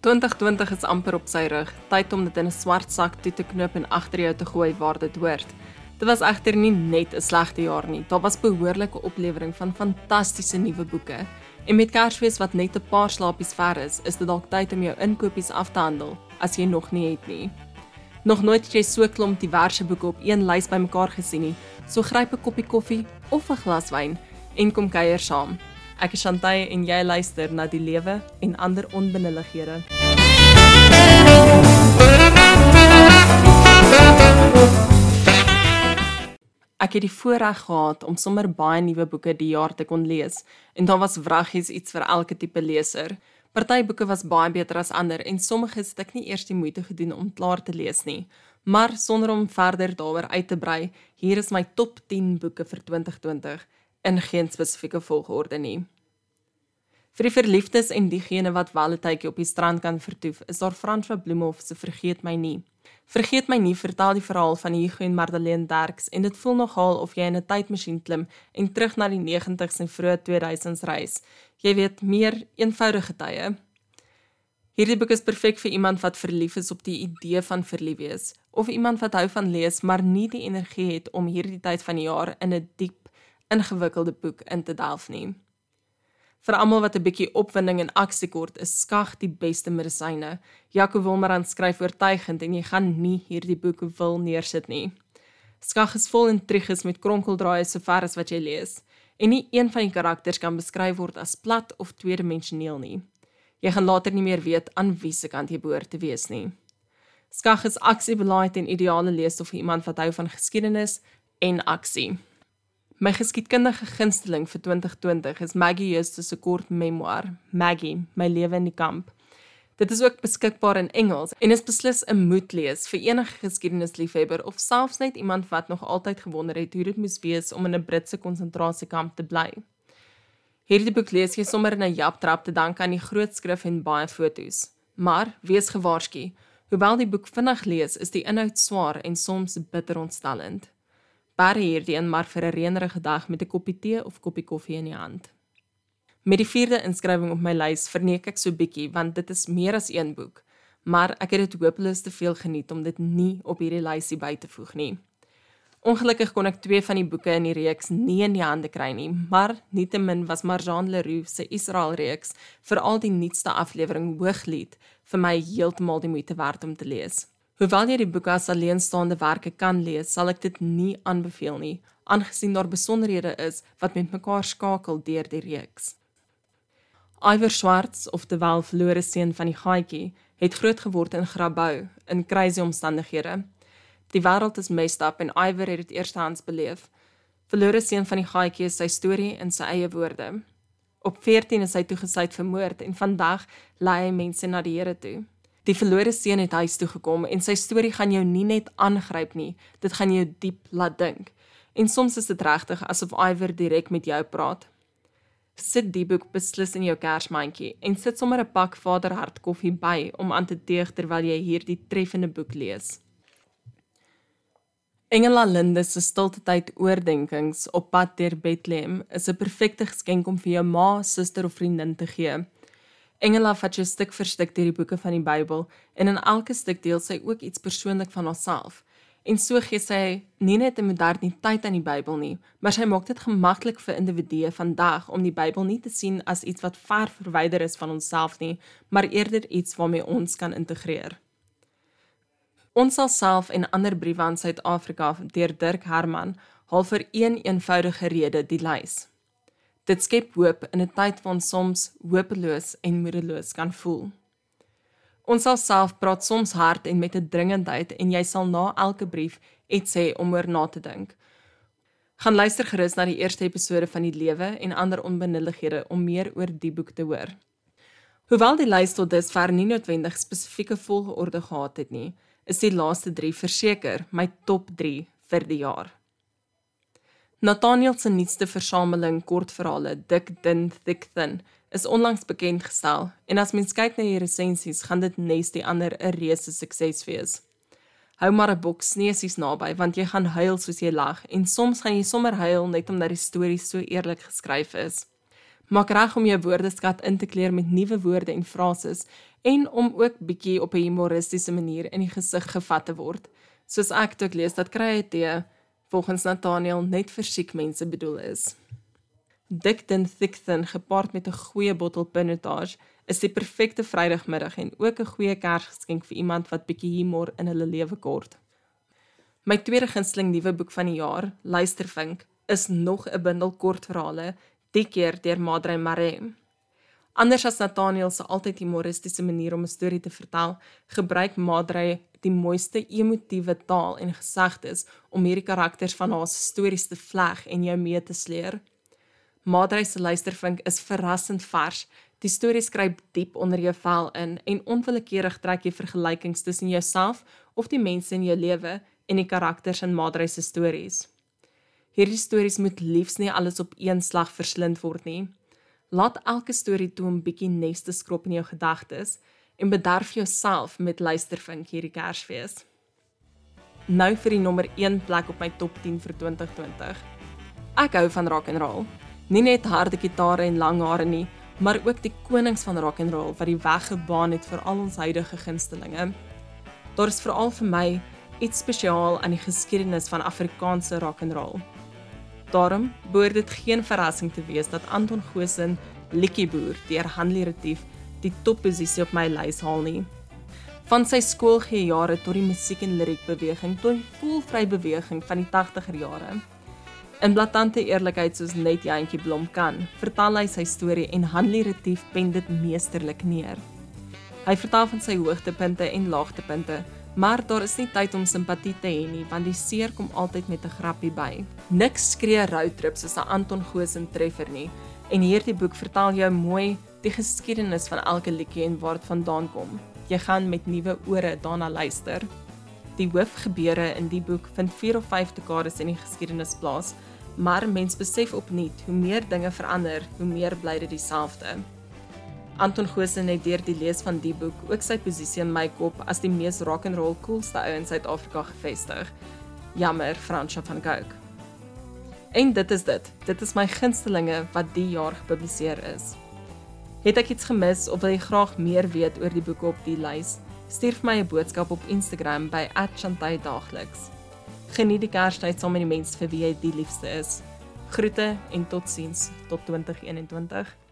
2020 is amper op sy rug. Tyd om dit in 'n swart sak toe te knoop en agter jou te gooi waar dit hoort. Dit was egter nie net 'n slegte jaar nie. Daar was behoorlike oplewering van fantastiese nuwe boeke. En met Kersfees wat net 'n paar slaapies ver is, is dit dalk tyd om jou inkopies af te handel as jy nog nie het nie. Nog nooit het jy so klomp diverse boeke op een lys bymekaar gesien nie. So gryp 'n koppie koffie of 'n glas wyn en kom kuier saam. Ek is Shantay en jy luister na die lewe en ander onbenullighede. Ek het die voorreg gehad om sommer baie nuwe boeke die jaar te kon lees en daar was wraggies iets vir elke tipe leser. Party boeke was baie beter as ander en sommige het ek nie eers die moeite gedoen om klaar te lees nie. Maar sonder om verder daaroor uit te brei, hier is my top 10 boeke vir 2020 in geen spesifieke volgorde nie. Vir die verliefdes en diegene wat wel 'n tydjie op die strand kan vertoef, is daar Frans van Bloemhof se Vergeet my nie. Vergeet my nie vertel die verhaal van Hugo en Madeleine Derks en dit voel nogal of jy in 'n tydmasjien klim en terug na die 90s en vroeë 2000s reis. Jy weet, meer eenvoudige tye. Hierdie boek is perfek vir iemand wat verlief is op die idee van verlief wees of iemand wat hou van lees maar nie die energie het om hierdie tyd van die jaar in 'n diep ingewikkelde boek in te delf nie. Vir almal wat 'n bietjie opwinding en aksie kort, is skag die beste medisyne. Jaco Wilmerand skryf oortuigend en jy gaan nie hierdie boek wil neersit nie. Skag is vol intriges met kronkeldraaie sover as wat jy lees. En nie een van die karakters kan beskryf word as plat of tweedimensioneel nie. Jy gaan later nie meer weet aan wie se kant jy behoort te wees nie. Skag is aksiebelaaid en ideale leesstof vir iemand wat hou van geskiedenis en aksie. My geskiedkundige gunsteling vir 2020 is Maggie Eustace se kort memoir, Maggie, my lewe in die kamp. Dit is ook beskikbaar in Engels en is beslis 'n moedlees vir enige geskiedenisliefhebber of selfs net iemand wat nog altyd gewonder het hoe dit moes wees om in 'n Britse konsentrasiekamp te bly. Hierdie boek lees jy sommer in 'n japtrap te dank aan die groot skrif en baie fotos. Maar wees gewaarsku, hoewel die boek vinnig lees, is die inhoud swaar en soms bitter ontstellend bar hierdie een maar vir 'n reënerige dag met 'n koppie tee of koppie koffie in die hand. Met die vierde inskrywing op my lys verneek ek so bietjie want dit is meer as een boek, maar ek het dit hopeloos te veel geniet om dit nie op hierdie lysie by te voeg nie. Ongelukkig kon ek twee van die boeke in die reeks nie in die hande kry nie, maar nietemin was Marjan Leroux se Israel reeks vir al die nuutste aflewering Hooglied vir my heeltemal die moeite werd om te lees. Hoewel jy die boek as alleenstaande werke kan lees, sal ek dit nie aanbeveel nie, aangesien daar besonderhede is wat met mekaar skakel deur die reeks. Iver Swarts, of die wel verlore seun van die gaaitjie, het groot geword in Grabouw in crazy omstandighede. Die wêreld is messed up en Iver het dit eerstehands beleef. Verlore seun van die gaaitjie is sy storie in sy eie woorde. Op 14 is hy toegesluit vir moord en vandag lei hy mense na die Here toe. Die verlore seun het huis toe gekom en sy storie gaan jou nie net aangryp nie, dit gaan jou diep laat dink. En soms is dit regtig asof Iwer direk met jou praat. Sit die boek beslis in jou kersmandjie en sit sommer 'n pak Vaderhart koffie by om aan te teeg terwyl jy hierdie treffende boek lees. Engela Linde se stilte tyd oordenkings op pad deur Bethlehem is 'n perfekte geskenk om vir jou ma, suster of vriendin te gee. Engela vat jy stuk vir stuk deur die boeke van die Bybel en in elke stuk deel sy ook iets persoonlik van haarself. En so gee sy nie net 'n moderniteit aan die Bybel nie, maar sy maak dit gemaklik vir individue vandag om die Bybel nie te sien as iets wat ver verwyder is van onsself nie, maar eerder iets waarmee ons kan integreer. Ons sal self en ander briewe aan Suid-Afrika deur Dirk Herman haal vir een eenvoudige rede die lys. Dit skep hoop in 'n tyd waarin soms hopeloos en moedeloos kan voel. Ons sal self praat soms hard en met 'n dringendheid en jy sal na elke brief iets sê om oor na te dink. Gaan luister gerus na die eerste episode van die lewe en ander onbenullighede om meer oor die boek te hoor. Hoewel die lys tot dusver nie noodwendig spesifieke volgorde gehad het nie, is die laaste 3 verseker my top 3 vir die jaar. Nathaniel se nuutste versameling kortverhale, Dik Din Thick Thin, is onlangs bekend gestel en as mens kyk na die resensies, gaan dit nes die ander 'n reuse sukses wees. Hou maar 'n boks sneesies naby want jy gaan huil soos jy lag en soms gaan jy sommer huil net omdat die storie so eerlik geskryf is. Maak reg om jou woordeskat in te kleur met nuwe woorde en frases en om ook bietjie op 'n humoristiese manier in die gesig gevat te word. Soos ek toe lees dat krye volgens Nathaniel net vir siek mense bedoel is. Dick thin thick thin gepaard met 'n goeie bottel pinotage is die perfekte Vrydagmiddag en ook 'n goeie Kersgeskenk vir iemand wat bietjie humor in hulle lewe kort. My tweede gunsteling nuwe boek van die jaar, Luistervink, is nog 'n bundel kortverhale, die keer deur Madre Mare. Anders as Nathaniel se altyd humoristiese manier om 'n storie te vertel, gebruik Madre die mooiste emotiewe taal en gesegdes om hierdie karakters van haar stories te vleg en jou mee te sleer. Madre se luistervink is verrassend vars. Die storie skryp diep onder jou vel in en onwillekeurig trek jy vergelykings tussen jouself of die mense in jou lewe en die karakters in Madre se stories. Hierdie stories moet liefs nie alles op een slag verslind word nie. Laat elke storie toe 'n bietjie nes te skrob in jou gedagtes en bederf jouself met luistervink hierdie Kersfees. Nou vir die nommer 1 plek op my top 10 vir 2020. Ek hou van rock and roll. Nie net harde gitare en lang hare nie, maar ook die konings van rock and roll wat die weg gebaan het vir al ons huidige gunstelinge. Daar is veral vir my iets spesiaal aan die geskiedenis van Afrikaanse rock and roll. Daarom behoort dit geen verrassing te wees dat Anton Goosen Liedjieboer deur Hanlie Retief die topposisie op my lys haal nie. Van sy skoolgejare tot die musiek en liriek beweging tot die voelvry beweging van die 80er jare. In blaatante eerlikheid soos net Jantjie Blom kan, vertel hy sy storie en Hanlie Retief pen dit meesterlik neer. Hy vertel van sy hoogtepunte en laagtepunte, maar daar is nie tyd om simpatie te hê nie, want die seer kom altyd met 'n grappie by. Niks skree roadtrip soos 'n Anton Goosen treffer nie, en hierdie boek vertel jou mooi die geskiedenis van elke liedjie en waar dit vandaan kom. Jy gaan met nuwe ore daarna luister. Die hoofgebeure in die boek vind 4 of 5 dekades in die geskiedenis plaas maar mens besef opnuut hoe meer dinge verander, hoe meer bly dit dieselfde. Anton Goosen het deur die lees van die boek ook sy posisie in my kop as die mees rock and roll coolste ou in Suid-Afrika gevestig. Jammer, Fransja van Gogh. En dit is dit. Dit is my gunstelinge wat die jaar gepubliseer is. Het ek iets gemis of wil jy graag meer weet oor die boeke op die lys? Stuur vir my 'n boodskap op Instagram by @chantaydagliks. Geniet die Kerstyd saam met die mense vir wie jy die liefste is. Groete en totsiens tot 2021.